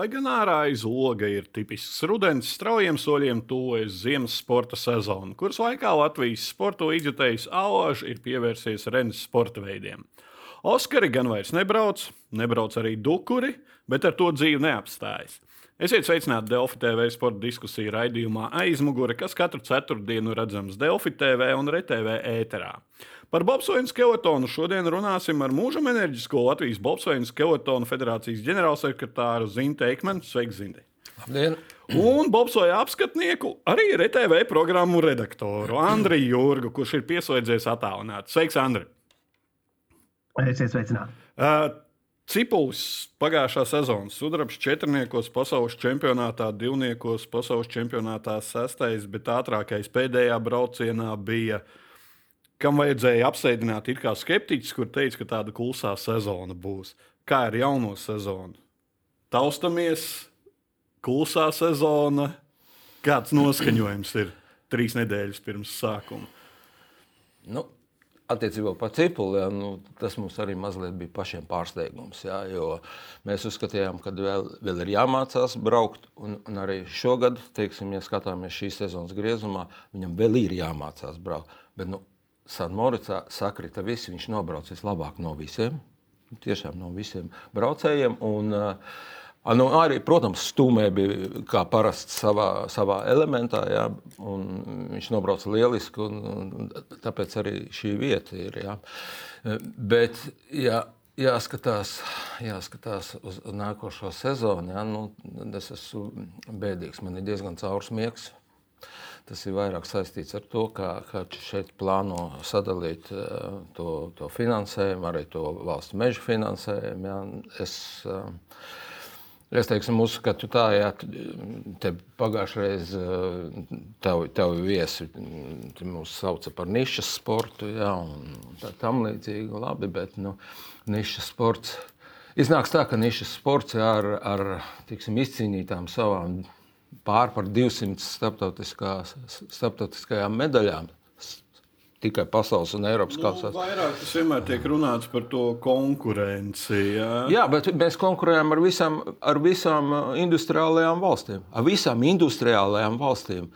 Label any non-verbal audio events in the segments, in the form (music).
Lai gan ārā aiz loga ir tipisks rudens, straujiem soļiem tuvojas ziemas sporta sezona, kuras laikā Latvijas sporta līdzjutējs Alaž ir pievērsies Rennes sporta veidiem. Oskari gan vairs nebrauc, nebrauc arī dukuri, bet ar to dzīve neapstājas. Esiet sveicināti Delfi TV sporta diskusiju raidījumā aizmugure, kas katru ceturtdienu redzams Delfi TV un RTV ēterā. Par bobsleju skeletonu šodien runāsim ar mūžam enerģisko Latvijas bobsleju skeletonu federācijas ģenerālsekretāru Zintu Eikmanu. Sveiki, Zinti! Labdien! Un bobsleja apskatnieku arī RTV programmu redaktoru Andriju Jurgu, kurš ir pieslēdzies attālināti. Sveiks, Andri! Esiet sveicināti! Uh, Cipulis pagājušā sezonā sudrabs četrniekos pasaules čempionātā, divniekos pasaules čempionātā sestais, bet ātrākais pēdējā braucienā bija uh, kam vajadzēja apsēdināt, ir kā skeptiķis, kur teica, ka tāda klusā sezona būs. Kā ir jauno sezonu? Taustamies, klusā sezona. Kāds noskaņojums ir trīs nedēļas pirms sākuma? Nu, attiecībā par cipuli, ja, nu, tas mums arī mazliet bija pašiem pārsteigums. Ja, mēs uzskatījām, ka vēl, vēl ir jāmācās braukt. Un, un arī šogad, teiksim, ja skatāmies šīs sezonas griezumā, viņam vēl ir jāmācās braukt. Bet, nu, Sanmoricā sakrita visi. Viņš nobrauc vislabāk no visiem. Tiešām no visiem braucējiem. Un, uh, nu, arī, protams, stūmē bija kā parasti savā, savā elementā. Jā, viņš nobrauca lieliski, un, un tāpēc arī šī vieta ir. Jā. Bet, jā, jāskatās, jāskatās uz nākošo sezonu. Jā, nu, es esmu bēdīgs, man ir diezgan caursmiegs Tas ir vairāk saistīts ar to, kā, kā šeit plāno sadalīt uh, to, to finansējumu, arī to valsts meža finansējumu. Ja. Es, uh, Es teiksim, uzskatu, tā, ja te pagājušajā reizē tev, tev viesi mūs sauca par nišas sportu, ja, un tā tam līdzīgi, labi, bet nu, nišas sports. Iznāks tā, ka nišas sports ja, ar, ar tiksim, izcīnītām savām pār par 200 starptautiskajām medaļām. Tikai pasaules un Eiropas nu, kausās. Vairāk tas vienmēr tiek runāts par to konkurenci. Jā, jā bet mēs konkurējam ar visām, ar visām uh, industriālajām valstīm. Ar visām industriālajām valstīm.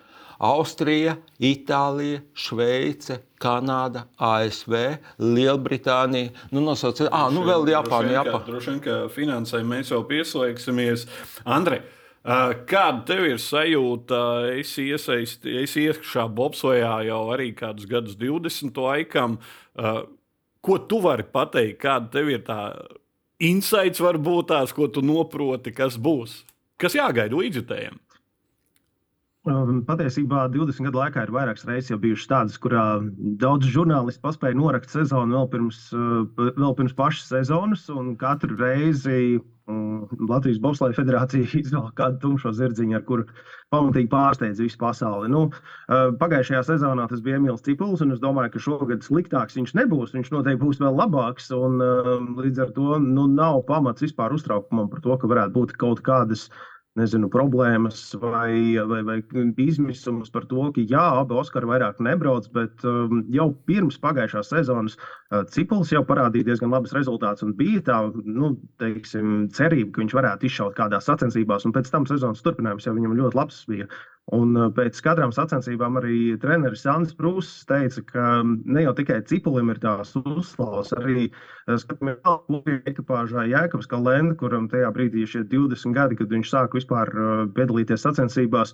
Austrija, Itālija, Šveice, Kanāda, ASV, Lielbritānija. Nu, nosauciet, ah, nu vēl Japāna. Droši vien, ka finansēm mēs jau pieslēgsimies. Andrej, Kāda tev ir sajūta? Es iesaistīju iekšā bobsojā jau arī kādus gadus, 20 laikam. Ko tu vari pateikt? Kāda tev ir tā insights, varbūt tās, ko tu noproti, kas būs? Kas jāgaida līdzjutējiem? Patiesībā 20 gadu laikā ir vairākas reizes bijušas tādas, kurā daudz žurnālisti paspēja norakt sezonu vēl pirms, vēl pirms pašas sezonas, un katru reizi Latvijas Bobslēga federācija (laughs) izvēlējās kādu tumšo zirdziņu, ar kuru pamatīgi pārsteidz visu pasauli. Nu, pagājušajā sezonā tas bija Emīls Cipuls, un es domāju, ka šogad sliktāks viņš nebūs. Viņš noteikti būs vēl labāks. Un, līdz ar to nu, nav pamats vispār uztraukumam par to, ka varētu būt kaut kādas nezinu, problēmas vai, vai, vai izmisums par to, ka jā, abi Oskari vairāk nebrauc, bet um, jau pirms pagājušās sezonas uh, Cipuls jau parādīja diezgan labus rezultātus un bija tā nu, teiksim, cerība, ka viņš varētu izšaut kādās sacensībās, un pēc tam sezonas turpinājums jau viņam ļoti labs bija. Un uh, pēc katrām sacensībām arī treneris Jānis Prūss teica, ka um, ne jau tikai cipulim ir tās uzslavas, arī skatāmies ekipāžā Jēkabs Kalenda, kuram tajā brīdī ir 20 gadi, kad viņš sāka vispār uh, piedalīties sacensībās.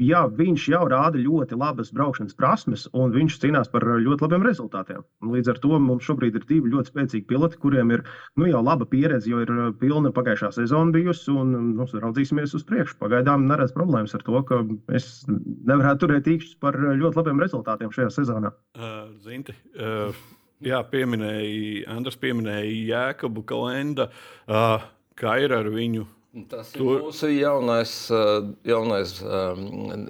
Jā, viņš jau rāda ļoti labas braukšanas prasmes, un viņš cīnās par ļoti labiem rezultātiem. Līdz ar to mums šobrīd ir divi ļoti spēcīgi piloti, kuriem ir nu, jau laba pieredze, jo ir pilna pagājušā sezona bijusi, un nu, raudzīsimies uz priekšu. Pagaidām neredz problēmas ar to, ka es nevarētu turēt īkšķus par ļoti labiem rezultātiem šajā sezonā. Uh, zinti, uh, jā, pieminēja, Andrs pieminēja Jēkabu Kalenda. Uh, kā ir ar viņu? Tas ir Tur... mūsu jaunais, eh, jaunais um,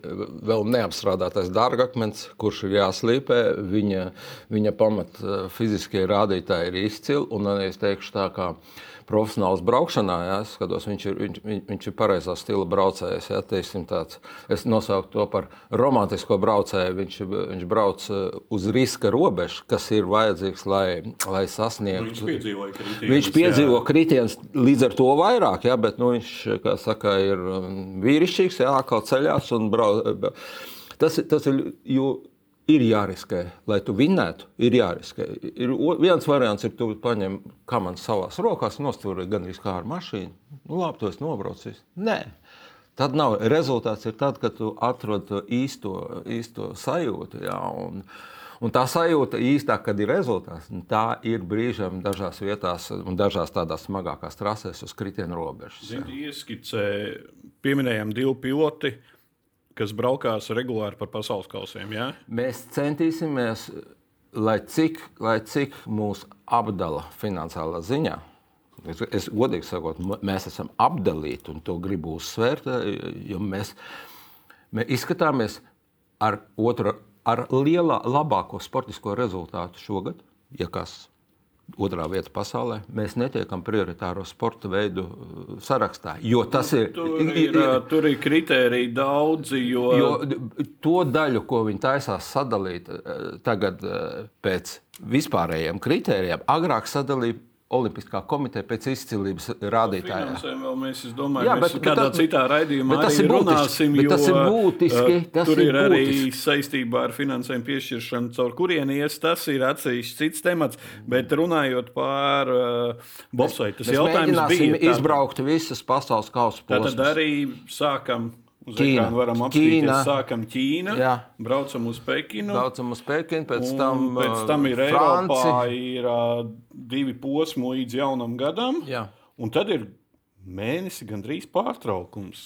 vēl neapstrādātais dārgakmens, kurš ir jāslīpē. Viņa, viņa pamat eh, fiziskie rādītāji ir izcili. Un es teikšu tā, ka profesionāls braukšanā, ja, es skatos, viņš ir, viņš, viņš ir pareizā stila braucējs. Ja, tāds, es nosaucu to par romantisko braucēju. Viņš, viņš brauc uz riska robežas, kas ir vajadzīgs, lai, lai sasniegtu. Viņš piedzīvo kritienus. Viņš piedzīvo kritienus līdz ar to vairāk, ja, bet nu, viņš saka, ir um, vīrišķīgs, jā, kā ceļās un brauc. Tas, tas ir, jo ir jāriskē, lai tu vinnētu, ir jāriskē. Ir viens variants, ir tu paņem kamanu savās rokās, nostūri gandrīz kā ar mašīnu. Nu, labi, tu esi nobraucis. Nē. Tad nav. Rezultāts ir tad, kad tu atrod to īsto, īsto sajūtu. Jā, un, Un tā sajūta īstā, kad ir rezultāts, tā ir brīžiem dažās vietās, un dažās tādās smagākās trasēs uz kritienu robežas. Zini, ieskicē, pieminējām divi piloti, kas braukās regulāri par pasaules kausiem. Ja? Mēs centīsimies, lai cik, lai cik mūs apdala finansiālā ziņā. Es, es godīgi sakot, mēs esam apdalīti, un to gribu uzsvērt, jo mēs, mēs izskatāmies ar otru ar lielā, labāko sportisko rezultātu šogad, ja kas otrā vieta pasaulē, mēs netiekam prioritāro sporta veidu uh, sarakstā. Jo tas ir. Tur ir, uh, tur ir kriteriji daudzi. Jo... jo to daļu, ko viņi taisās sadalīt uh, tagad pēc vispārējiem kritērijiem, agrāk sadalīja Olimpiskā komiteja pēc izcilības rādītājiem. Mēs domājam, Jā, bet, mēs kādā bet, citā raidījumā tas ir runāsim, jo, tas ir būtiski. Tas tur ir, ir arī būtiski. saistībā ar finansējumu piešķiršanu, caur kurien ies, tas ir atsevišķs cits temats. Bet runājot par uh, bobsaitu, tas mēs jautājums bija. Mēs izbraukt visas pasaules kausa posmas. Tad arī sākam Uz Ķīna. varam Ķīna. sākam Ķīnu, Jā. braucam uz Pekinu. Braucam uz Pekinu, pēc tam, pēc tam ir uh, Eiropā Franci. ir uh, divi posmi līdz jaunam gadam. Jā. Un tad ir mēnesi gandrīz pārtraukums.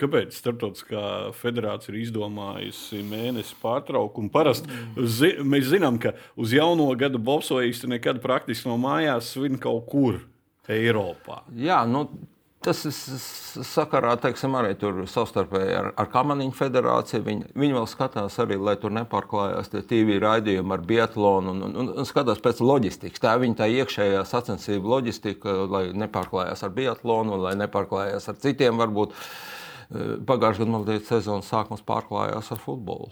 Kāpēc Startautiskā federācija ir izdomājusi mēnesi pārtraukumu? Parasti zi mēs zinām, ka uz jauno gadu bobsojisti nekad praktiski no mājās svin kaut kur Eiropā. Jā, nu, Tas sakarā teiksim, arī savstarpēji ar, ar Kamaniņu federāciju. Viņi, viņi vēl skatās arī, lai tur nepārklājās TV raidījumi ar biatlonu un, un, un skatās pēc loģistikas. Tā ir viņa tā iekšējā sacensību loģistika, lai nepārklājās ar biatlonu, lai nepārklājās ar citiem. Varbūt Eh, pagājušajā gadā sezonas sākums pārklājās ar futbolu.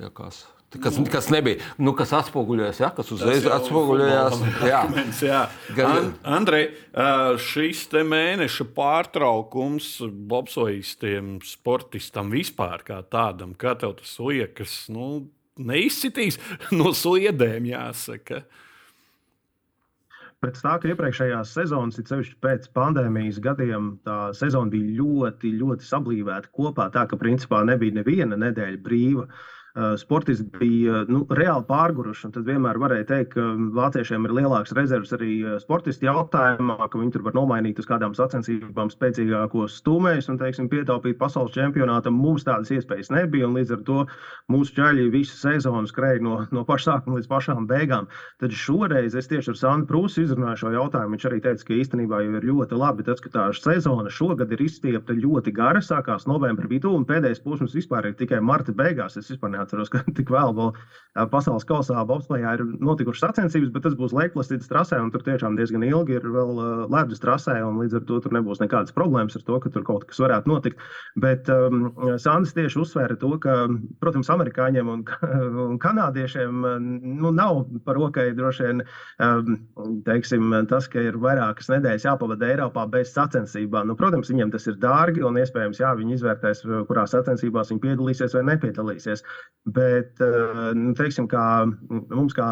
Ja kas, kas, kas nebija, nu, kas atspoguļojās, ja, kas uzreiz atspoguļojās. Jā. jā. An Andrej, šis mēneša pārtraukums bobsojistiem, sportistam vispār kā tādam, kā tev tas liekas, nu, neizsitīs (laughs) no sliedēm, jāsaka. Pēc tā, ka iepriekšējās sezonas, it sevišķi pēc pandēmijas gadiem, tā sezona bija ļoti, ļoti sablīvēta kopā. Tā ka principā nebija neviena nedēļa brīva. Uh, Sportisti bija nu, reāli pārguruši. Tad vienmēr varēja teikt, ka vāciešiem ir lielāks rezerves arī uh, sportistu jautājumā, ka viņi tur var nomainīt uz kādām sacensībām spēcīgākos stūmējus un teiksim, pietaupīt pasaules čempionātam. Mums tādas iespējas nebija. un Līdz ar to mūsu ķēļi visu sezonu skrēja no, no paša sākuma līdz pašām beigām. Tad šoreiz es tieši ar Sandu Prūsu izrunāju šo jautājumu. Viņš arī teica, ka īstenībā jau ir ļoti labi tas, ka tā sezona šogad ir izstiepta ļoti gara. Sākās novembra vidū un pēdējais posms vispār ir tikai marta beigās. Es vispār neatceros, (laughs) ka tik vēl vēl pasaules kausā bobslējā ir notikušas sacensības, bet tas būs Leikplastītas trasē un tur tiešām diezgan ilgi ir vēl ledus trasē un līdz ar to tur nebūs nekādas problēmas ar to, ka tur kaut kas varētu notikt. Bet um, Sandis tieši uzsvēra to, ka, protams, amerikāņiem un, (laughs) un kanādiešiem nu, nav par rokai droši vien um, teiksim, tas, ka ir vairākas nedēļas jāpavada Eiropā bez sacensībām. Nu, protams, viņiem tas ir dārgi un iespējams, jā, viņi izvērtēs, kurās sacensībās viņi piedalīsies vai nepiedalīsies. Bet, uh, nu, teiksim, kā mums, kā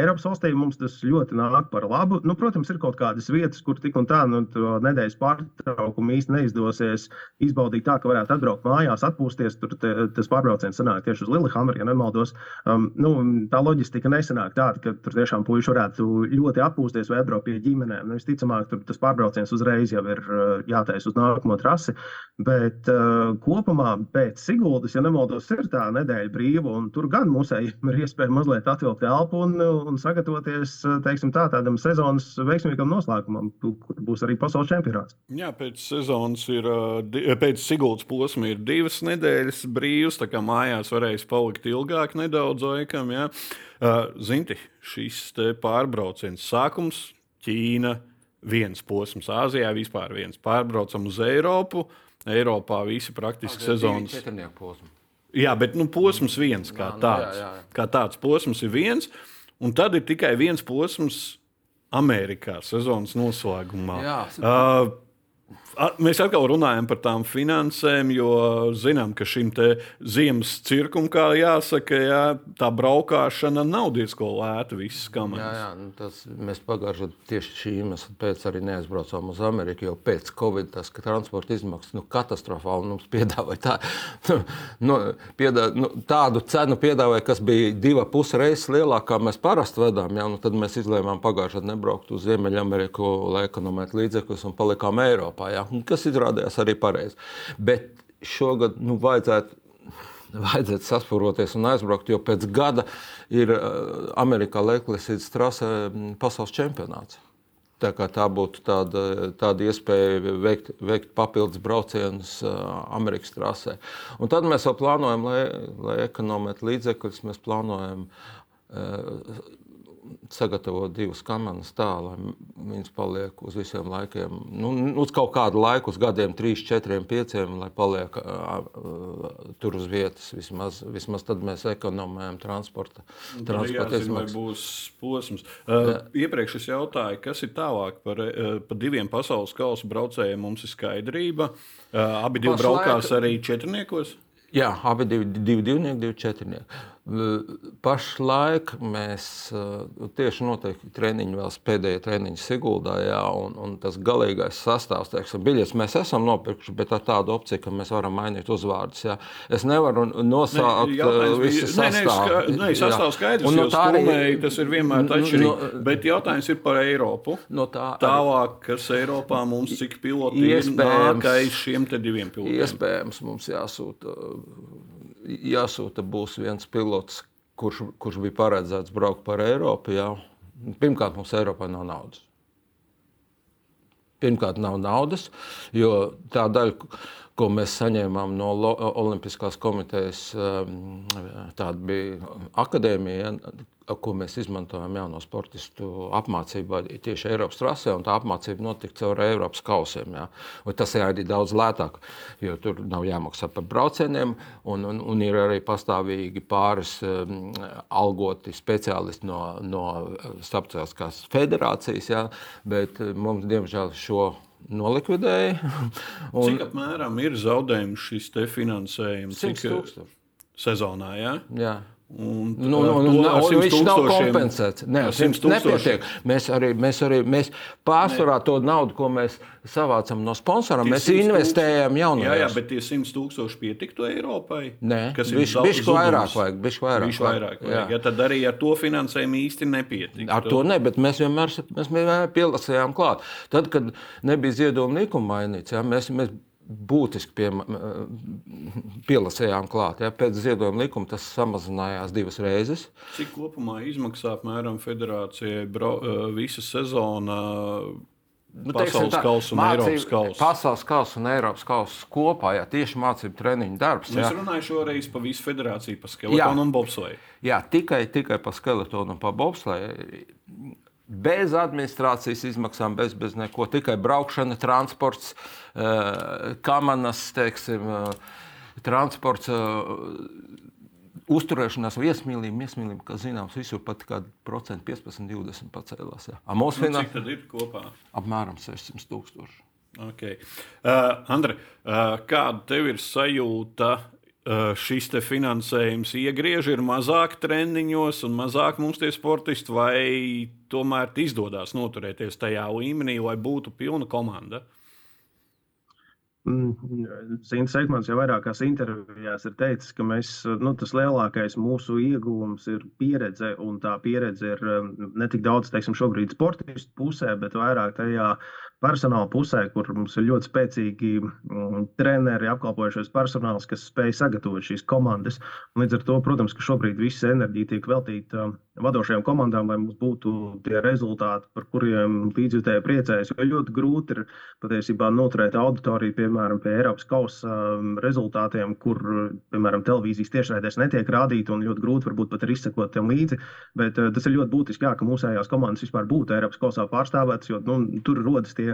Eiropas valstīm, mums tas ļoti nāk par labu. Nu, protams, ir kaut kādas vietas, kur tik un tā nu, nedēļas pārtraukumu īsti neizdosies izbaudīt tā, ka varētu atbraukt mājās, atpūsties. Tur te, tas pārbrauciens sanāk tieši uz Lillehammeru, ja nemaldos. Um, nu, tā loģistika nesanāk tāda, ka tur tiešām puiši varētu ļoti atpūsties vai atbraukt pie ģimenēm. Nu, visticamāk, tur tas pārbrauciens uzreiz jau ir uh, jātaisa uz nākamo trasi. Bet uh, kopumā pēc Siguldas, ja nemaldos, ir tā nedēļa brīva, un tur gan musējiem ir (laughs) iespēja mazliet atvilkt elpu un, un sagatavoties teiksim, tā, tādam sezonas veiksmīgam noslēgumam, kur būs arī pasaules čempionāts. Jā, pēc sezonas ir, pēc Siguldas posma ir divas nedēļas brīvs, tā kā mājās varēs palikt ilgāk nedaudz laikam. jā. Zinti, šis te pārbrauciens sākums Ķīna, viens posms Āzijā, vispār viens pārbraucam uz Eiropu. Eiropā visi praktiski sezonas. četrnieku posmu. Jā, bet nu, posms viens kā Jā, nu, tāds. jā, jā. Kā tāds posms ir viens, un tad ir tikai viens posms Amerikā sezonas noslēgumā. Jā. Uh, Mēs atkal runājam par tām finansēm, jo zinām, ka šim ziemas cirkam, kā jāsaka, jā, tā braukšana nav diezgan lēta. Jā, jā nu tas, mēs pagājušajā gadā tieši šī iemesla pēc arī neaizbraucām uz Ameriku, jo pēc Covid tas transporta izmaksas nu, katastrofāli mums piedāvāja tā, (laughs) nu, piedā, nu, tādu cenu, piedāvāja, kas bija divas puses reizes lielākā, kā mēs parasti vedām. Jā, nu, tad mēs izlēmām pagājušajā gadā nebraukt uz Ziemeļameriku, lai ekonomētu līdzekļus un palikām Eiropā. Jā kas izrādījās arī pareizi. Bet šogad nu, vajadzētu vajadzētu saspūroties un aizbraukt, jo pēc gada ir uh, Amerikā Leklīsīs trasē mm, pasaules čempionāts. Tā, tā būtu tāda, tāda iespēja veikt, veikt papildus braucienus uh, Amerikas trasē. Un tad mēs vēl plānojam, lai, lai ekonomētu līdzekļus, mēs plānojam uh, sagatavot divas kamanas tā, lai viņas paliek uz visiem laikiem, nu, uz kaut kādu laiku, uz gadiem, 3, 4, 5, lai paliek uh, tur uz vietas. Vismaz, vismaz tad mēs ekonomējam transporta, transporta izmaksas. būs posms. Uh, iepriekš es jautāju, kas ir tālāk par, uh, par diviem pasaules kausa braucējiem. Mums ir skaidrība. Uh, abi divi braukās arī četrniekos. Jā, abi divi, divi divnieki, divi četrnieki. Pašlaik mēs tieši noteikti treniņu vēl pēdējie treniņi Siguldā, jā, un, un tas galīgais sastāvs, teiksim, biļetes mēs esam nopirkuši, bet ar tādu opciju, ka mēs varam mainīt uzvārdus. Jā. Es nevaru nosaukt ne, visu sastāvu. Nē, nē sastāvs skaidrs, un no tā arī spulmēji, tas ir vienmēr atšķirīgi. No, bet jautājums ir par Eiropu. No tā Tālāk, kas Eiropā mums cik piloti ir nākais šiem te diviem pilotiem? Iespējams, mums jāsūta jāsūta būs viens pilots, kurš, kurš bija paredzēts braukt par Eiropu. Jā. Pirmkārt, mums Eiropā nav naudas. Pirmkārt, nav naudas, jo tā daļa, ko mēs saņēmām no Olimpiskās komitejas, tāda bija akadēmija, ko mēs izmantojam jauno sportistu apmācībā tieši Eiropas trasē, un tā apmācība notika caur Eiropas kausiem. Tas ir arī daudz lētāk, jo tur nav jāmaksā par braucieniem, un, un, un ir arī pastāvīgi pāris um, algoti speciālisti no, no starptautiskās federācijas, jā, bet uh, mums, diemžēl, šo nolikvidēja. (laughs) un, Cik apmēram ir zaudējums šis finansējums? Cik sezonā? Jā? jā. Un, nu, nu, nu, nu, viņš nav kompensēts. Nē, tas nepietiek. Mēs arī, mēs arī mēs pārsvarā to naudu, ko mēs savācam no sponsoriem, mēs investējam jaunajos. Jā, jā, bet tie 100 tūkstoši pietiktu Eiropai? Nē, kas ir bišķi vairāk vajag. Bišķi vairāk, bišķi vairāk vajag. Jā. Ja, tad arī ar to finansējumu īsti nepietika. Ar to ne, bet mēs vienmēr, mēs vienmēr pielasījām klāt. Tad, kad nebija ziedojuma likuma mainīts, jā, mēs, mēs būtiski pie, pielasījām klāt. Ja? Pēc ziedojuma likuma tas samazinājās divas reizes. Cik kopumā izmaksā apmēram federācijai bro, visa sezona? Nu, pasaules tā, kausa un mācību, Eiropas kausa. Pasaules kausa un Eiropas kausa kopā, jā, tieši mācību treniņu darbs. Jā. Es runāju šoreiz par visu federāciju, par skeletonu un bobsleju. Jā, tikai, tikai par skeletonu un par bobsleju bez administrācijas izmaksām, bez, bez neko. Tikai braukšana, transports, eh, kamanas, teiksim, eh, transports, eh, uzturēšanās viesmīlība, viesmīlība, kas zināms, visur pat kāda procenta 15, 20 pacēlās. Mūsu nu, finanses tad ir kopā? Apmēram 600 tūkstoši. Okay. Uh, Andra, uh, kāda tev ir sajūta šis finansējums iegriež, ir mazāk treniņos un mazāk mums tie sportisti, vai tomēr izdodas noturēties tajā līmenī, lai būtu pilna komanda? Mm, Ekmans jau vairākās intervijās ir teicis, ka mēs, nu, tas lielākais mūsu ieguvums ir pieredze, un tā pieredze ir eh, ne tik daudz, teiksim, šobrīd sportistu pusē, bet vairāk tajā personāla pusē, kur mums ir ļoti spēcīgi mm, treneri, apkalpojušies personāls, kas spēj sagatavot šīs komandas. Un līdz ar to, protams, ka šobrīd visa enerģija tiek veltīta vadošajām komandām, lai mums būtu tie rezultāti, par kuriem līdzjutēji priecājas. Jo ļoti grūti ir patiesībā noturēt auditoriju, piemēram, pie Eiropas kausa um, rezultātiem, kur, piemēram, televīzijas tiešraidēs netiek rādīta un ļoti grūti varbūt pat ir izsekot tam līdzi. Bet uh, tas ir ļoti būtiski, jā, ka mūsējās komandas vispār būtu Eiropas kausā pārstāvētas, jo nu, tur rodas tie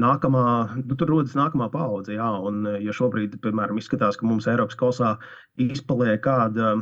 nākamā, nu, tur rodas nākamā paudze. Jā, un, ja šobrīd, piemēram, izskatās, ka mums Eiropas kausā izpaliek kāda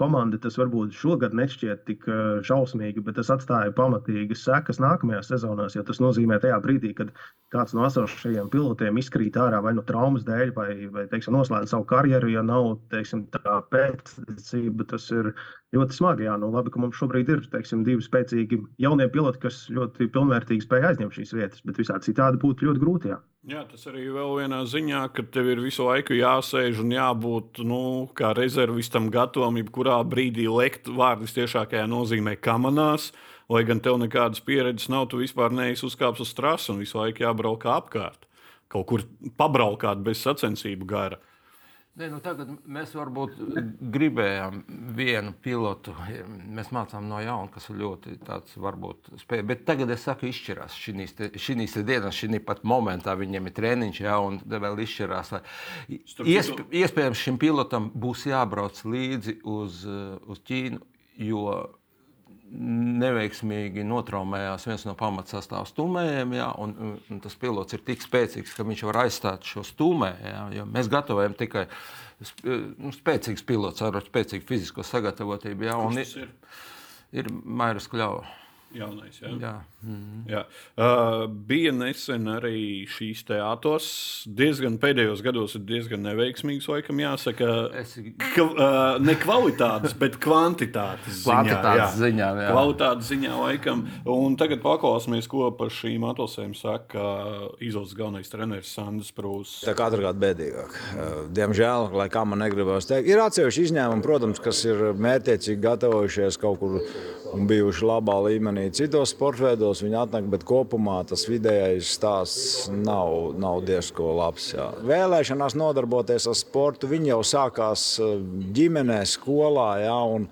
komanda, tas varbūt šogad nešķiet tik šausmīgi, bet tas atstāja pamatīgas sekas nākamajās sezonās. Jo tas nozīmē tajā brīdī, kad kāds no esošajiem pilotiem izkrīt ārā vai no traumas dēļ, vai, vai teiksim, noslēdz savu karjeru, ja nav teiksim, tā pēctecība, tas ir ļoti smagi. Jā, nu, labi, ka mums šobrīd ir teiksim, divi spēcīgi jaunie piloti, kas ļoti pilnvērtīgi spēj aizņemt šīs vietas, bet visādi citādi būtu ļoti grūti. Jā. Jā, tas arī vēl vienā ziņā, ka tev ir visu laiku jāsēž un jābūt nu, kā rezervistam gatavam, jebkurā brīdī lekt vārdus tiešākajā nozīmē kamanās. Lai gan tev nekādas pieredzes nav, tu vispār neesi uzkāpis uz trases un visu laiku jābrauk apkārt. Kaut kur pabraukāt bez sacensību gara. Ne, nu tagad mēs varbūt gribējām vienu pilotu. Mēs mācām no jauna, kas ir ļoti tāds, varbūt, spēj. Bet tagad es saku, izšķirās šīs dienas, šī pat momentā viņiem ir treniņš, jā, un vēl izšķirās. Iesp, iespējams, šim pilotam būs jābrauc līdzi uz, uz Ķīnu, jo neveiksmīgi notraumējās viens no pamatsastāvā stūmējiem, jā, un, un tas pilots ir tik spēcīgs, ka viņš var aizstāt šo stūmēju. Mēs gatavojam tikai nu, spēcīgs pilots ar spēcīgu fizisko sagatavotību. Jā, un ir, ir Mairas Kļava. Jaunais, ja? Jā. Mm -hmm. Jā. Uh, bija nesen arī šīs teātros. Diezgan pēdējos gados ir diezgan neveiksmīgs, laikam, jāsaka. Es... Ka, uh, ne kvalitātes, bet kvantitātes ziņā. Kvantitātes jā. ziņā, jā. Kvalitātes ziņā, laikam. Un tagad paklausīsimies, ko par šīm atlasēm saka izlases galvenais treneris Sandrs Prūss. Tā katru gadu bēdīgāk. Diemžēl, lai kā man negribas teikt, ir atsevišķi izņēmumi, protams, kas ir mērķiecīgi gatavojušies kaut kur un bijuši labā līmenī. Citos sporta veidos viņi atnāk, bet kopumā tas vidējais stāsts nav, nav diezgan labs. Jā. Vēlēšanās nodarboties ar sportu viņi jau sākās eh, ģimenē, skolā. Jā, un,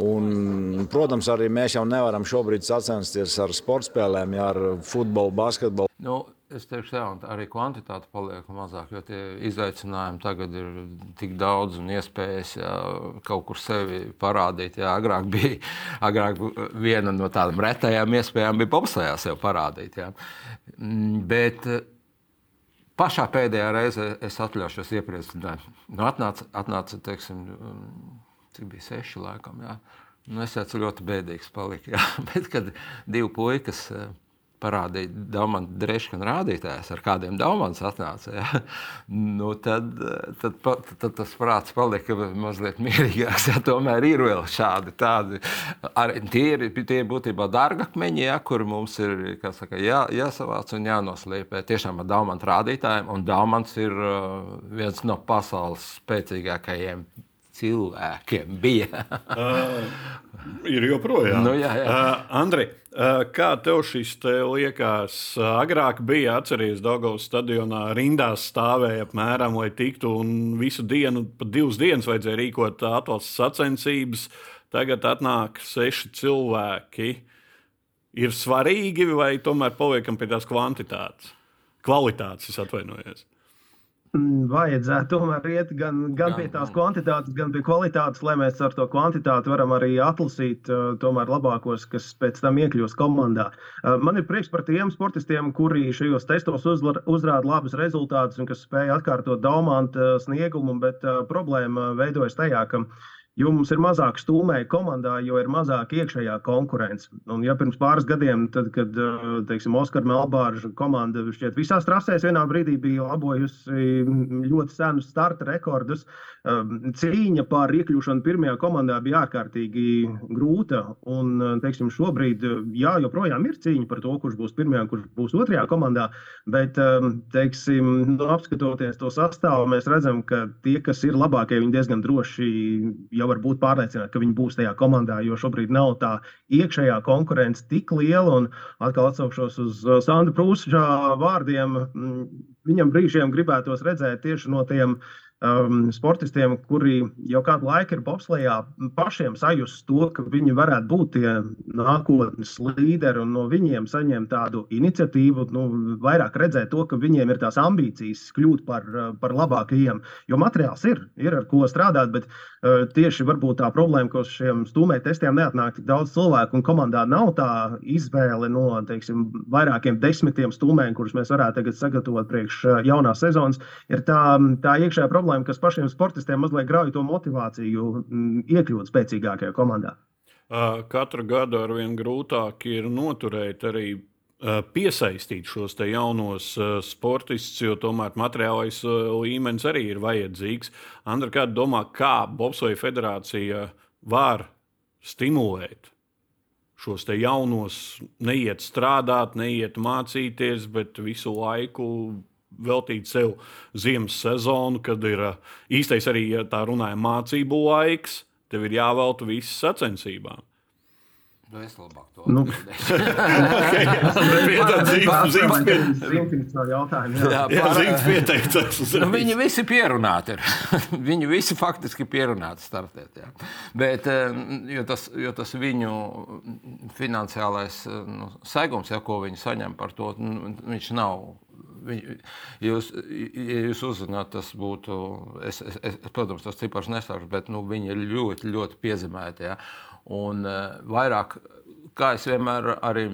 Un, protams, arī mēs jau nevaram šobrīd sacensties ar sporta spēlēm, ja ar futbolu, basketbolu. Nu, Es teikšu, jā, arī kvantitāte paliek mazāk, jo tie izaicinājumi tagad ir tik daudz un iespējas jā, kaut kur sevi parādīt. Jā, agrāk bija agrāk viena no tādām retajām iespējām, bija popsējā sev parādīt. Jā. Mm, bet pašā pēdējā reizē es atļaušos iepriecināt. Nu, atnāca, atnāca teiksim, cik bija seši laikam. Jā. Nu, es teicu, ļoti bēdīgs palika. Jā. (laughs) Bet, kad divi puikas parādīja Daumanta dreškana rādītājs, ar kādiem Daumans atnāca, ja? nu, tad, tad, tad, tad tas prāts palika mazliet mierīgāks. Ja? Tomēr ir vēl šādi tādi, ar, tie ir, tie būtībā dārgakmeņi, ja? kur mums ir saka, jā, jāsavāc un jānoslēpē tiešām ar Daumanta rādītājiem, un Daumants ir uh, viens no pasaules spēcīgākajiem cilvēkiem bija. uh, ir joprojām. Nu, jā, jā. Uh, Andri, uh, kā tev šis te liekas? Uh, agrāk bija atceries Dogos stadionā, rindās stāvēja apmēram, lai tiktu, un visu dienu, pat divas dienas vajadzēja rīkot atlases sacensības. Tagad atnāk seši cilvēki. Ir svarīgi, vai tomēr paliekam pie tās kvantitātes? Kvalitātes, es atvainojos. Mm, vajadzētu tomēr iet gan, gan pie tās kvantitātes, gan pie kvalitātes, lai mēs ar to kvantitāti varam arī atlasīt uh, tomēr labākos, kas pēc tam iekļūst komandā. Uh, man ir prieks par tiem sportistiem, kuri šajos testos uzrāda labus rezultātus un kas spēja atkārtot Daumanta sniegumu, bet uh, problēma veidojas tajā, ka Jo mums ir mazāk stūmēji komandā, jo ir mazāk iekšējā konkurence. Un, ja pirms pāris gadiem, tad, kad teiksim, Oskara Melbārža komanda šķiet visās trasēs vienā brīdī bija labojusi ļoti senus starta rekordus, cīņa par iekļūšanu pirmajā komandā bija ārkārtīgi grūta. Un, teiksim, šobrīd, jā, joprojām ir cīņa par to, kurš būs pirmajā kurš būs otrajā komandā, bet, teiksim, nu, apskatoties to sastāvu, mēs redzam, ka tie, kas ir labākie, viņi diezgan droši jau var būt pārliecināti, ka viņi būs tajā komandā, jo šobrīd nav tā iekšējā konkurence tik liela. Un atkal atsaukšos uz uh, Sandra Prūsčā vārdiem. Mm, viņam brīžiem gribētos redzēt tieši no tiem um, sportistiem, kuri jau kādu laiku ir bobslējā, pašiem sajust to, ka viņi varētu būt tie nākotnes līderi un no viņiem saņemt tādu iniciatīvu, nu, vairāk redzēt to, ka viņiem ir tās ambīcijas kļūt par, par labākajiem. Jo materiāls ir, ir ar ko strādāt, bet uh, tieši varbūt tā problēma, ka uz šiem stūmēju testiem neatnāk tik daudz cilvēku un komandā nav tā izvēle no teiksim, vairākiem desmitiem stūmējiem, kurus mēs varētu tagad sagatavot priekš jaunās sezonas, ir tā, tā iekšējā problēma problēma, kas pašiem sportistiem mazliet grauj to motivāciju mm, iekļūt spēcīgākajā komandā. Katru gadu ar vien grūtāk ir noturēt arī piesaistīt šos jaunos sportistus, jo tomēr materiālais līmenis arī ir vajadzīgs. Andra, kā domā, kā Bobsleja federācija var stimulēt šos jaunos, neiet strādāt, neiet mācīties, bet visu laiku veltīt sev ziemas sezonu, kad ir īstais arī, ja tā runājam, mācību laiks, tev ir jāvelta visas sacensībām. Nu, es labāk to nu. (laughs) pateicu. Viņi visi pierunāti ir. (laughs) viņi visi faktiski pierunāti startēt. Jā. Bet jo tas, jo tas viņu finansiālais nu, segums, ja, ko viņi saņem par to, nu, viņš nav Viņi, jūs, ja jūs uzzināt, tas būtu, es, es, es, protams, tas cipars nesāks, bet nu, viņi ir ļoti, ļoti piezemēti. Ja? Un uh, vairāk, kā es vienmēr arī,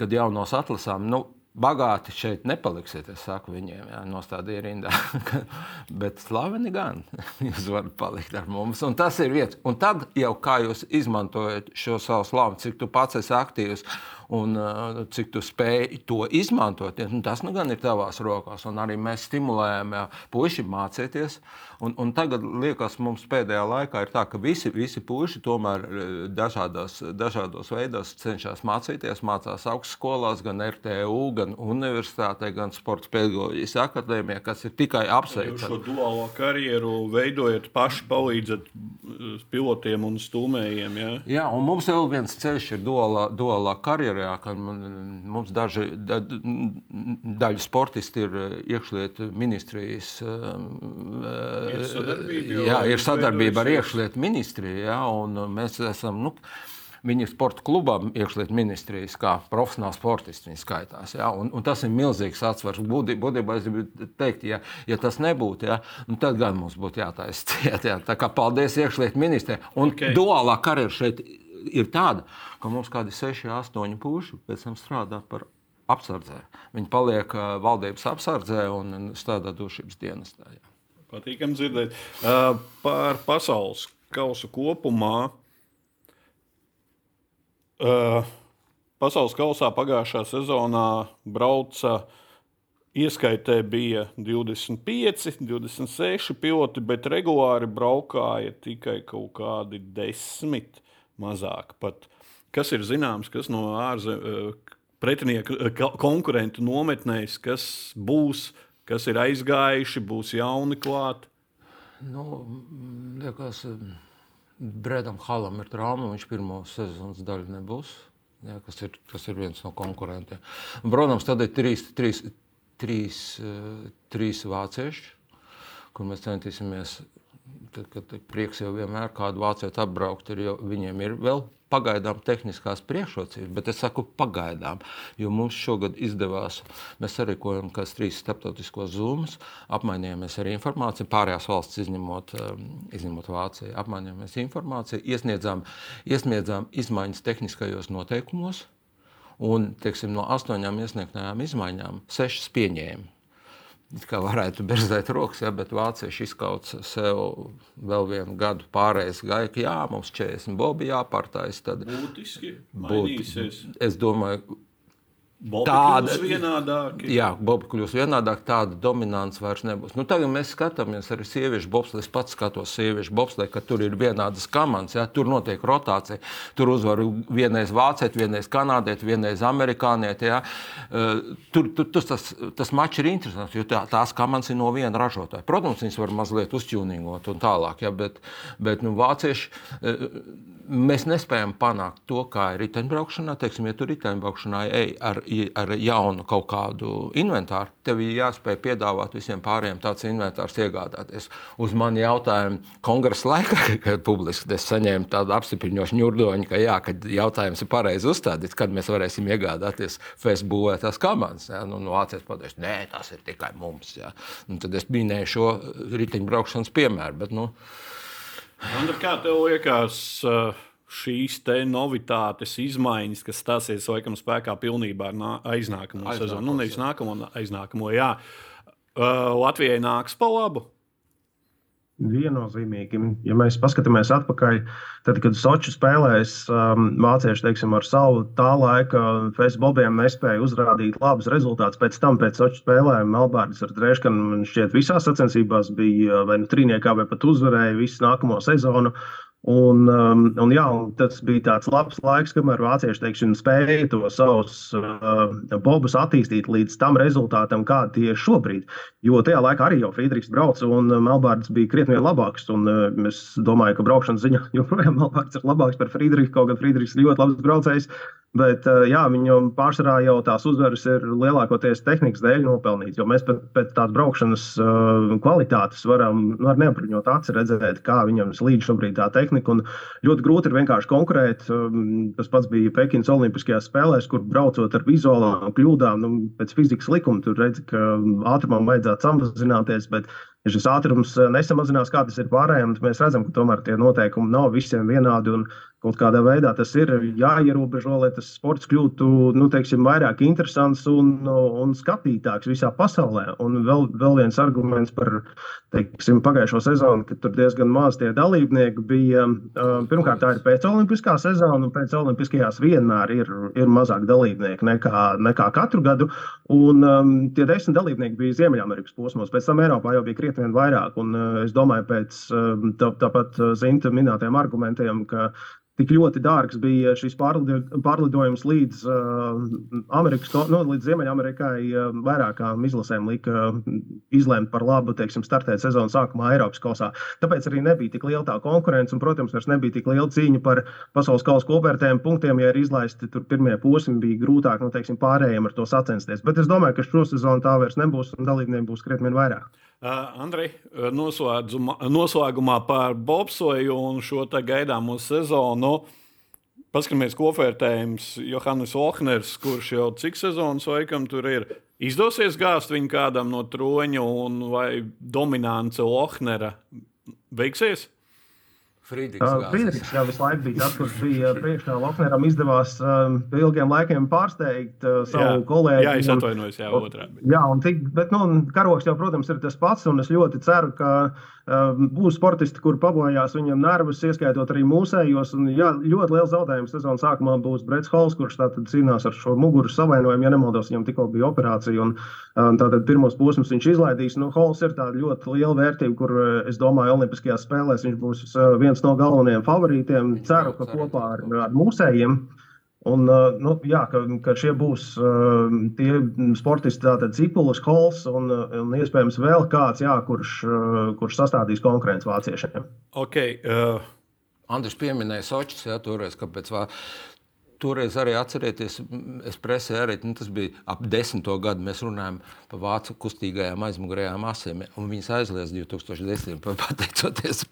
kad jaunos atlasām, nu, bagāti šeit nepaliksiet, es saku viņiem, jā, nostādiet rindā. (laughs) Bet slaveni gan, (laughs) jūs varat palikt ar mums. Un tas ir vietas. Un tad jau kā jūs izmantojat šo savu slavu, cik tu pats esi aktīvs un uh, cik tu spēj to izmantot, ja, nu, tas nu gan ir tavās rokās. Un arī mēs stimulējam ja, puiši mācīties. Un, un tagad liekas, mums pēdējā laikā ir tā, ka visi, visi puiši tomēr dažādos, dažādos veidos cenšas mācīties, mācās augstskolās, gan RTU, gan universitātē, gan sporta pedagoģijas akadēmijā, kas ir tikai apsveicami. Jūs šo duālo karjeru veidojat paši, palīdzat pilotiem un stūmējiem. Ja? Jā, un mums vēl viens ceļš ir duālā, duālā karjera Korea, ka mums daži, da, daļa sportisti ir eh, iekšlietu ministrijas. Ir eh, sadarbība, jā, ir sadarbība ar iekšlietu ministriju, jā, un mēs esam. Nu, Viņa sporta klubam, iekšlietu ministrijas, kā profesionāls sportists, viņa skaitās. Ja? Un, un tas ir milzīgs atsvars. Būtībā es gribu teikt, ja, ja tas nebūtu, ja, nu tad gan mums būtu jātaisa (laughs) ciet. Ja? Tā kā paldies iekšlietu ministrijai. Un okay. duālā karjera šeit ir tāda, ka mums kādi 6, 8 puši pēc tam strādā par apsardzē. Viņi paliek valdības apsardzē un strādā drošības dienestā. Jā. Patīkami dzirdēt. Uh, par pasaules kausu kopumā. Uh, pasaules kausā pagājušā sezonā brauca Ieskaitē bija 25, 26 piloti, bet regulāri braukāja tikai kaut kādi desmit mazāk. Pat. Kas ir zināms, kas no ārzemēs eh, pretinieku eh, konkurentu nometnēs, kas būs, kas ir aizgājuši, būs jauni klāt? Nu, liekas, Bredam Halam ir trauma, viņš pirmo sezonas daļu nebūs. Jā, kas, ir, kas ir viens no konkurentiem. Protams, tad ir trīs, trīs, trīs, eh, trīs vācieši, kur mēs centīsimies tad, kad prieks jau vienmēr kādu vācietu apbraukt, ir, jo viņiem ir vēl pagaidām tehniskās priekšrocības, bet es saku pagaidām, jo mums šogad izdevās, mēs sarīkojam kāds trīs starptautiskos zūmus, apmainījāmies ar informāciju, pārējās valsts izņemot, um, izņemot Vāciju, apmainījāmies informāciju, iesniedzām, iesniedzām izmaiņas tehniskajos noteikumos, un, teiksim, no astoņām iesniegtajām izmaiņām sešas pieņēma kā varētu berzēt rokas, ja, bet vācieši izkauca sev vēl vienu gadu pārējais gaiku. Jā, mums 40 bobi jāpārtais. Tad būtiski mainīsies. Es domāju, tāda ir vienādāka. Jā, Bobi kļūs vienādāk, tāda dominants vairs nebūs. Nu, tagad mēs skatāmies arī sieviešu bobslēju. Es pats skatos sieviešu bobslēju, ka tur ir vienādas komandas, ja, tur notiek rotācija. Tur uzvar vienreiz vācieti, vienreiz kanādieti, vienreiz amerikānieti. Ja. Tur, tur, tur tas, tas mačs ir interesants, jo tā, tās komandas ir no viena ražotāja. Protams, viņas var mazliet uzķūningot un tālāk, ja, bet, bet nu, vācieši mēs nespējam panākt to, kā ir riteņbraukšanā. Teiksim, ja tur riteņbraukšanā ej ar ar jaunu kaut kādu inventāru, tev ir jāspēj piedāvāt visiem pārējiem tāds inventārs iegādāties. Uz mani jautājumu kongresa laikā, (laughs) kad publiski es saņēmu tādu apstiprinošu ņurdoņu, ka, jā, kad jautājums ir pareizi uzstādīts, kad mēs varēsim iegādāties Facebook tās komandas. Ja? Nu, no Vācijas pateiks, nē, tas ir tikai mums. Ja? Un tad es minēju šo riteņbraukšanas piemēru. Bet, nu, Andra, kā tev liekas? Uh šīs novitātes, izmaiņas, kas stāsies laikam spēkā pilnībā ar aiznākamo sezonu. Nu, nevis nākamo, aiznākamo, jā. Uh, Latvijai nāks pa labu. Viennozīmīgi. Ja mēs paskatāmies atpakaļ, tad, kad Sochi spēlēs, um, vācieši teiksim, ar savu tā laika Facebookiem nespēja uzrādīt labus rezultātus. Pēc tam, pēc Sochi spēlēm, Melbārdas ar Treškanu šķiet visās sacensībās bija vai nu trīniekā, vai pat uzvarēja visu nākamo sezonu. Un, um, un, jā, un tas bija tāds labs laiks, kamēr vācieši teiksim, spēja to savus uh, bobus attīstīt līdz tam rezultātam, kāda tie ir šobrīd. Jo tajā laikā arī jau Friedrichs brauca, un Melbārds bija krietni labāks. Un, uh, es domāju, ka braukšanas ziņā (laughs) joprojām Melbārds ir labāks par Friedrichu, kaut gan Friedrichs ir ļoti labs braucējs. Bet eh, jā, viņam pārsvarā jau tās uzvaras ir lielākoties tehnikas dēļ nopelnītas. Mēs pēc, pēc tādas braukšanas uh, kvalitātes varam nu, ar neapbruņot aci redzēt, kā viņam slīd šobrīd tā tehnika. Un ļoti grūti ir vienkārši konkurēt. Um, tas pats bija Pekinas Olimpiskajās spēlēs, kur braucot ar vizuālām kļūdām, nu, pēc fizikas likuma tur redz, ka ātrumam vajadzētu samazināties. Bet, ja šis ātrums nesamazinās, kā tas ir pārējiem, tad mēs redzam, ka tomēr tie noteikumi nav visiem vienādi. Kaut kādā veidā tas ir jāierobežo, lai tas sports kļūtu nu, teiksim, vairāk interesants un, un skatītāks visā pasaulē. Un vēl, vēl viens arguments par teiksim, pagājušo sezonu, kad tur diezgan maz tie dalībnieki bija. Pirmkārt, tā ir pēcolimpiskā sezona, un pēcolimpiskajās vienmēr ir, ir mazāk dalībnieku nekā, nekā katru gadu. Un um, tie desmit dalībnieki bija Ziemeļamerikas posmos, pēc tam Eiropā jau bija krietni vairāk. Un, uh, es domāju, pēc tā, tāpat Zinta minētajiem argumentiem, ka tik ļoti dārgs bija šis pārlidojums līdz uh, Amerikas, nu, līdz Ziemeļamerikai. Uh, vairākām izlasēm lika izlēmt par labu, teiksim, startēt sezonas sākumā Eiropas kausā. Tāpēc arī nebija tik liela tā konkurence, un, protams, vairs nebija tik liela cīņa par pasaules kausa kopvērtējiem punktiem. Ja ir izlaisti tur pirmie posmi, bija grūtāk, nu, teiksim, pārējiem ar to sacensties. Bet es domāju, ka šo sezonu tā vairs nebūs, un dalībnieku būs krietni vairāk. Uh, Andrej, noslēgumā par bobsoju un šo gaidāmo sezonu. Paskatāmies, ko vērtējums Johannes Ohners, kurš jau cik sezonas laikam tur ir. Izdosies gāzt viņu kādam no troņa, vai dominance Ohnera veiksies? Friedrichs jau visu laiku bija tas, kurš bija (laughs) priekšā. Lokneram izdevās um, ilgiem laikiem pārsteigt uh, savu jā, kolēģi. Jā, es atvainojos, jā, otrādi. Jā, un tik, bet, nu, karoks jau, protams, ir tas pats, un es ļoti ceru, ka uh, būs sportisti, kur pabojās viņam nervus, ieskaitot arī mūsējos. Un, jā, ļoti liels zaudējums sezonas sākumā būs Brets Hols, kurš tātad cīnās ar šo muguras savainojumu, ja nemaldos, viņam tikko bija operācija, un um, tātad pirmos posmus viņš izlaidīs. Nu, Hols ir tāda ļoti liela vērtība, kur, es domāju, Olimpiskajās spēlēs viņš būs uh, viens viens no galvenajiem favorītiem. Ceru, ka kopā ar, ar mūsējiem. Un, uh, nu, jā, ka, ka šie būs uh, tie sportisti, tātad Cipulis, Hols un, un iespējams vēl kāds, jā, kurš, uh, kurš sastādīs konkurenci vāciešiem. Okay, uh... Andris pieminēja Sochis, jā, toreiz, kāpēc vā... Toreiz arī atcerieties, es presē arī, nu, tas bija ap desmito gadu, mēs runājam par vācu kustīgajām aizmugurējām asēm, un viņas aizliedz 2010. pateicoties,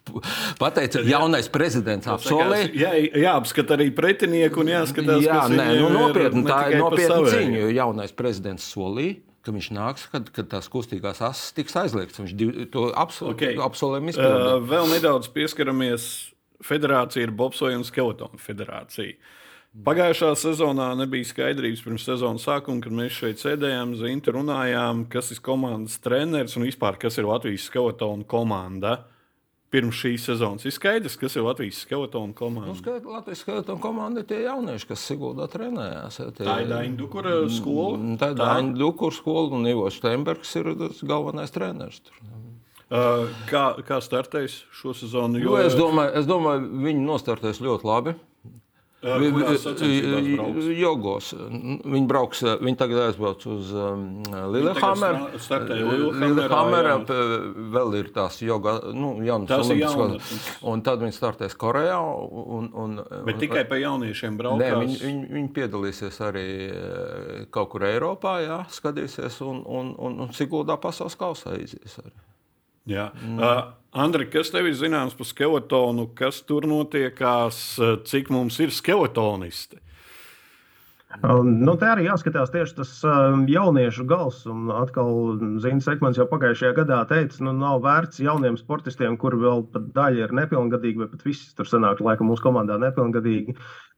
pateicoties jaunais prezidents apsolē. Jā, jāapskata arī pretinieku un jāskatās, jā, nē, nu, nopietni, tā ir nopietna cīņa, jo jaunais prezidents solīja, ka viņš nāks, kad, kad tās kustīgās asis tiks aizliegtas. Viņš div, to apsol, okay. izpildīja. Uh, vēl nedaudz pieskaramies. Federācija ir Bobsoja un Skeletona federācija. Uh, Pagājušā sezonā nebija skaidrības pirms sezonas sākuma, kad mēs šeit sēdējām, zinti, runājām, kas ir komandas treneris un vispār kas ir Latvijas skeletona komanda. Pirms šīs sezonas ir skaidrs, kas ir Latvijas skeletona komanda. Nu, skait, Latvijas skeletona komanda ir tie jaunieši, kas Siguldā trenējās. Ja, tie, tā ir Daņa Dukura skola. Mm, tā ir Daņa Dukura skola un Ivo Steinbergs ir tas galvenais treneris. Tur. Uh, kā, kā startēs šo sezonu? Jo, nu, es, domāju, es domāju, viņi nostartēs ļoti labi. Ar kurās sacensībās brauks? Jogos. Viņi brauks, viņi tagad aizbrauc uz jā. p- vēl ir tās joga, nu, jaunas Tās olimpiskās. Un tad viņi startēs Korejā. Un, un, Bet tikai pa jauniešiem braukās. Nē, viņi, viņi, viņi piedalīsies arī kaut kur Eiropā, jā, skatīsies, un, un, un, un Siguldā pasaules kausā izies arī. Jā. Mm. Uh, Andri, kas tev ir zināms par skeletonu? Kas tur notiekās? Cik mums ir skeletonisti? Um, Nu, te arī jāskatās tieši tas um, jauniešu gals. Un atkal Zīns Sekmans jau pagājušajā gadā teica, nu nav vērts jauniem sportistiem, kur vēl pat daļa ir nepilngadīgi, vai pat visi tur sanāk, laikam, mūsu komandā nepilngadīgi.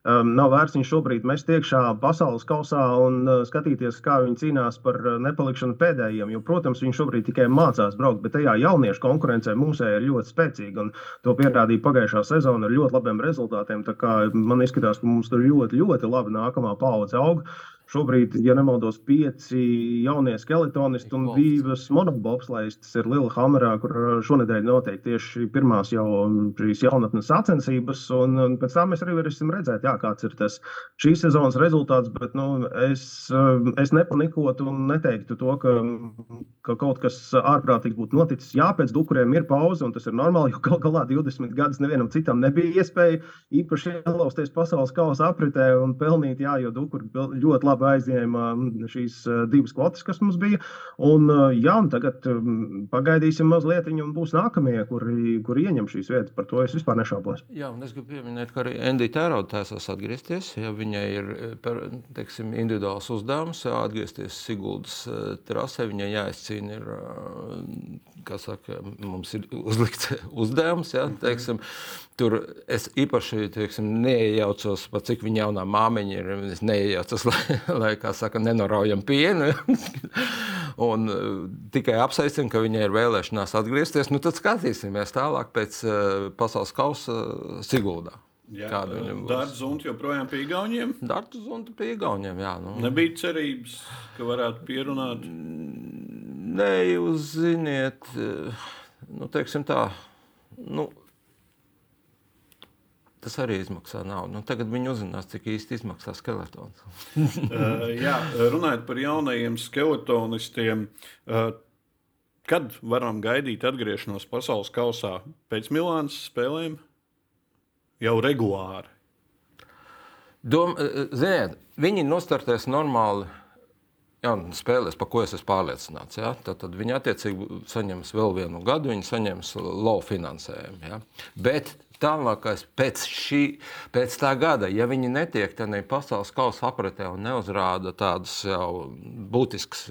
Um, nav vērts viņu šobrīd mest iekšā pasaules kausā un uh, skatīties, kā viņi cīnās par uh, nepalikšanu pēdējiem. Jo, protams, viņi šobrīd tikai mācās braukt, bet tajā jauniešu konkurencē mūsē ir ļoti spēcīga. To pierādīja pagājušā sezona ar ļoti labiem rezultātiem. Man izskatās, ka mums tur ļoti, ļoti labi nākamā paudze aug. Šobrīd, ja nemaldos, pieci jaunie skeletonisti un divas monobobslēstas ir Lillehammerā, kur uh, šonadēļ notiek tieši pirmās jau šīs jaunatnes sacensības. Un, un pēc tam mēs arī varēsim redzēt, jā, kāds ir tas šīs sezonas rezultāts. Bet nu, es, es nepanikotu un neteiktu to, ka, ka kaut kas ārprātīgs būtu noticis. Jā, pēc dukuriem ir pauze, un tas ir normāli, jo gal galā 20 gadus nevienam citam nebija iespēja īpaši ielausties pasaules kausa apritē un pelnīt, jā, jo dukuri ļoti labi aizņēma šīs uh, divas kvotas, kas mums bija. Un, jā, un tagad pagaidīsim mazliet, un būs nākamie, kuri, kuri ieņem šīs vietas. Par to es vispār nešaubos. Jā, un es gribu pieminēt, ka arī Endija Tērauda taisās atgriezties. Ja viņai ir teiksim, individuāls uzdevums, atgriezties Siguldas trasē, viņai jāizcīna ir, saka, mums ir uzlikts (laughs) uzdevums, jā, teiksim, Tur es īpaši teiksim, neiejaucos, pat cik viņa jaunā māmiņa ir. Es neiejaucos, (laughs) lai, lai saka, nenoraujam pienu. (laughs) un uh, tikai apsveicam, ka viņai ir vēlēšanās atgriezties. Nu, tad skatīsimies tālāk pēc uh, pasaules kausa uh, Siguldā. Kāda viņam būs? Dārts un joprojām pie Igauniem. Dārts un pie Igauniem, jā. Nu. Nebija cerības, ka varētu pierunāt. Nē, jūs ziniet, uh, nu, tā. Nu, Tas arī izmaksā naudu. Nu, tagad viņi uzzinās, cik īsti izmaksā skeletons. uh, (laughs) jā, runājot par jaunajiem skeletonistiem, uh, kad varam gaidīt atgriešanos pasaules kausā pēc Milānas spēlēm? Jau regulāri. Dom, ziniet, viņi nostartēs normāli. Jā, spēlēs, par ko es esmu pārliecināts. Ja? Tad, tad viņi attiecīgi saņems vēl vienu gadu, viņi saņems low finansējumu. Ja? Bet tālākais pēc, šī, pēc tā gada, ja viņi netiek tādā pasaules kausa apritē un neuzrāda tādus jau būtiskus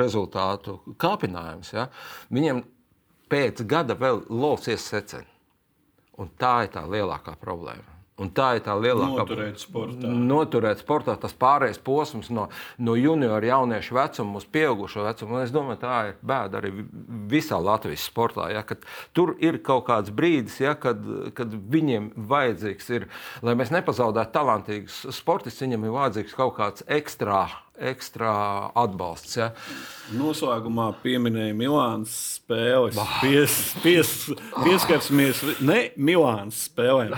rezultātu kāpinājumus, ja? viņiem pēc gada vēl lovs iesecen. Un tā ir tā lielākā problēma. Un tā ir tā lielākā noturēt sportā. Noturēt sportā tas pārējais posms no, no junioru jauniešu vecuma uz pieaugušo vecumu. Un es domāju, tā ir bēda arī visā Latvijas sportā. Ja, tur ir kaut kāds brīdis, ja, kad, kad viņiem vajadzīgs ir, lai mēs nepazaudētu talantīgus sportistus, viņiem ir vajadzīgs kaut kāds ekstrā. Ekstra atbalsts. Ja. Noslēgumā pieminēja Milānas spēles. Pies, pies, pieskarsimies ne Milānas spēlēm.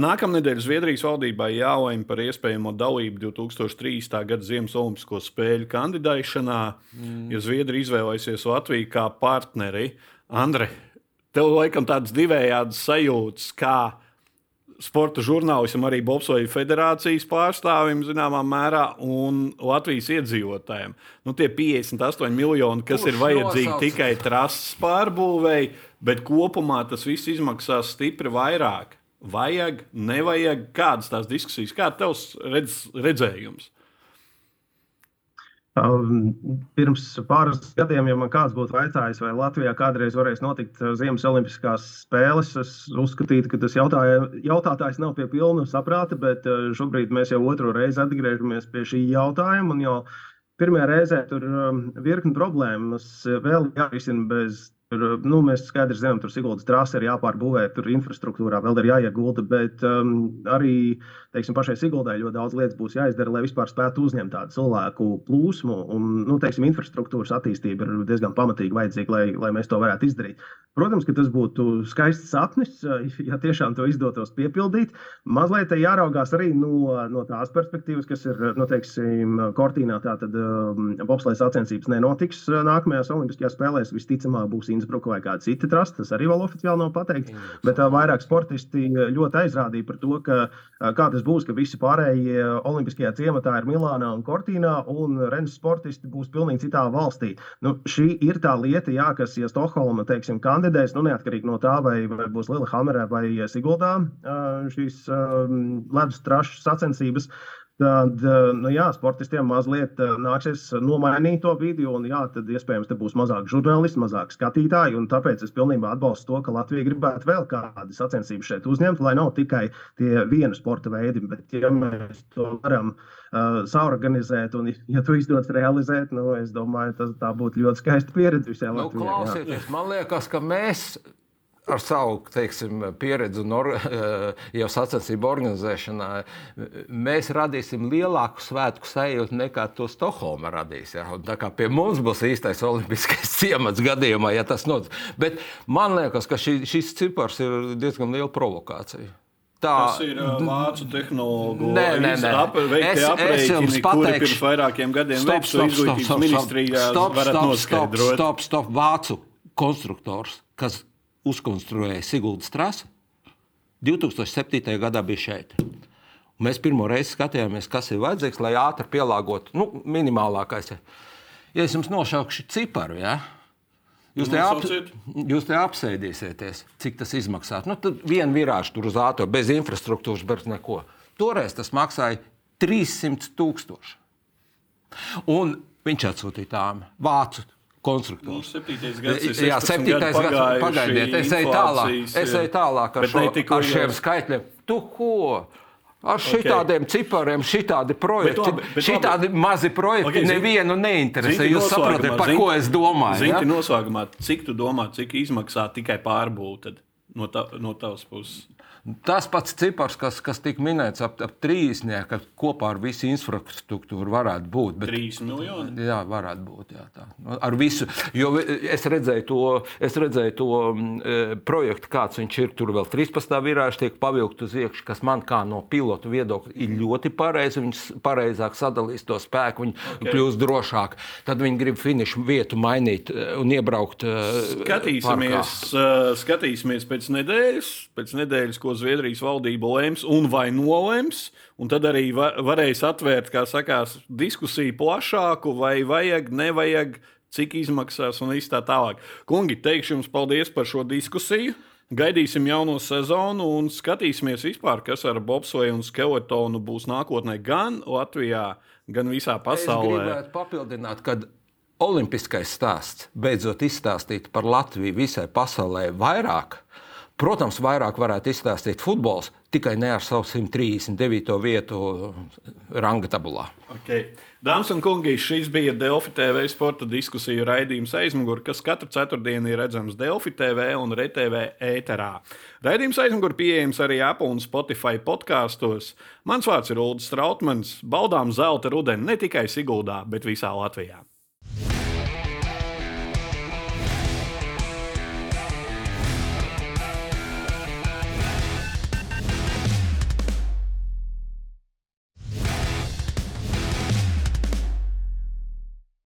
Nākamnedēļ Zviedrijas valdībai jālēm par iespējamo dalību 2003. gada Ziemas Olimpisko spēļu kandidēšanā, mm. ja Zviedrija izvēlēsies Latviju kā partneri. Andre, tev laikam tādas divējādas sajūtas, kā sporta žurnālistam, arī Bobsleja federācijas pārstāvim, zināmā mērā, un Latvijas iedzīvotājiem. Nu, tie 58 miljoni, kas Kurš ir vajadzīgi nosauca? tikai trases pārbūvēi, bet kopumā tas viss izmaksās stipri vairāk. Vajag, nevajag, kādas tās diskusijas, ir tavs redz, redzējums? Um, Pirms pāris gadiem, ja man kāds būtu vaicājis, vai Latvijā kādreiz varēs notikt uh, Ziemas Olimpiskās spēles, es uzskatītu, ka tas jautāja, jautātājs nav pie pilna saprāta, bet uh, šobrīd mēs jau otro reizi atgriežamies pie šī jautājuma. Pirmajā reizē tur um, virkni problēmas vēl jārisina bez. Tur, nu, mēs skaidri zinām, tur Siguldas trase ir jāpārbūvē, tur infrastruktūrā vēl ir jāiegulda, bet um, arī teiksim, pašai Siguldai ļoti daudz lietas būs jāizdara, lai vispār spētu uzņemt tādu cilvēku plūsmu. Un, nu, teiksim, infrastruktūras attīstība ir diezgan pamatīgi vajadzīga, lai, lai mēs to varētu izdarīt. Protams, ka tas būtu skaists sapnis, ja tiešām to izdotos piepildīt. Mazliet jāraugās arī no, no tās perspektīvas, kas ir, nu, teiksim, Kortīnā. Tātad um, bobslēgas sacensības nenotiks nākamajās Olimpiskajās spēlēs. Visticamāk, būs Innsbruka vai kāda cita trasta. Tas arī vēl oficiāli nav pateikts. Bet uh, vairāk sportisti ļoti aizrādīja par to, ka, uh, kā tas būs, ka visi pārējie Olimpiskajā ciematā ir Milānā un Kortīnā, un Rennes sportisti būs pilnīgi citā valstī. Nu, šī ir tā lieta, jā, kas, ja Stokholma, teiksim, kandidāts kandidēs, nu, neatkarīgi no tā, vai, vai būs Lillehammerē vai Siguldā šīs ledus trašu sacensības. Tad, nu, jā, sportistiem mazliet nāksies nomainīt to video, un jā, tad iespējams te būs mazāk žurnālisti, mazāk skatītāji. Tāpēc es pilnībā atbalstu to, ka Latvija gribētu vēl kādu sacensību šeit uzņemt, lai nav tikai tie viena sporta veidi, bet ja mēs to varam uh, saorganizēt, un ja to izdodas realizēt, nu, es domāju, tas būtu ļoti skaista pieredze visai nu, Latvijai. Klausieties, man liekas, ka mēs ar savu teiksim, pieredzi un or, (laughs) jau sacensību organizēšanā, mēs radīsim lielāku svētku sajūtu nekā to Stokholma radīs. Ja? Un tā kā pie mums būs īstais olimpiskais (laughs) ciemats gadījumā, ja tas notiks. Bet man liekas, ka šī, šis cipars ir diezgan liela provokācija. Tā tas ir uh, vācu tehnoloģija. Nē, nē, nē. Ap, es, es jums pateikšu, pirms vairākiem gadiem stop, stop, stop, stop, ministrijā stop, stop, stop, stop, stop, vācu konstruktors, kas uzkonstruēja Siguldas trasi. 2007. gadā bija šeit. Un mēs pirmo reizi skatījāmies, kas ir vajadzīgs, lai ātri pielāgotu nu, minimālākais. Ja es jums nošaukšu ciparu, ja? jūs, te ap, jūs te apsēdīsieties, cik tas izmaksās. Nu, tad viena virāža tur uz ātrumu, bez infrastruktūras, bez neko. Toreiz tas maksāja 300 tūkstoši. Un viņš atsūtīja tām vācu konstruktors. Nu, Jā, septītais gads. Pagaidiet, es eju tālāk, es eju tālāk ar, šo, ar šiem skaitļiem. Tu ko? Ar šitādiem okay. cipariem, šitādi projekti, bet bet šitādi labi. mazi projekti okay, nevienu neinteresē. Jūs saprotat, par zin, ko es domāju? Zini, ja? noslēgumā, cik tu domā, cik izmaksā tikai pārbūve no, tā, no tavas puses? Tas pats cipars, kas, kas tika minēts ap, ap trīsnieku, kopā ar visu infrastruktūru varētu būt. Bet, 3 miljoni? Jā, varētu būt. Jā, tā. Ar visu. Jo es redzēju to, es redzēju to e, projektu, kāds viņš ir. Tur vēl 13. virāžs tiek pavilkt uz iekšā, kas man kā no pilotu viedokļa ir ļoti pareizi. Viņš pareizāk sadalīs to spēku, viņi okay. kļūs drošāk. Tad viņi grib finišu vietu mainīt e, un iebraukt. E, skatīsimies, parkā. skatīsimies pēc nedēļas, pēc nedēļas, ko Zviedrijas valdība lems un vai nolems. Un tad arī va varēs atvērt, kā sakās, diskusiju plašāku, vai vajag, nevajag, cik izmaksās un tā tālāk. Kungi, teikšu jums paldies par šo diskusiju. Gaidīsim jauno sezonu un skatīsimies vispār, kas ar bobsleju un skeletonu būs nākotnē gan Latvijā, gan visā pasaulē. Es gribētu papildināt, ka olimpiskais stāsts beidzot izstāstīt par Latviju visai pasaulē vairāk Protams, vairāk varētu izstāstīt futbols, tikai ne ar savu 139. vietu ranga tabulā. Okay. Dāmas un kungi, šis bija Delfi TV sporta diskusiju raidījums aizmugurē, kas katru ceturtdienu ir redzams Delfi TV un RTV ēterā. Raidījums aizmugurē pieejams arī Apple un Spotify podkāstos. Mans vārds ir Ulrichs Strautmans. Baudām zelta rudeni ne tikai Siguldā, bet visā Latvijā.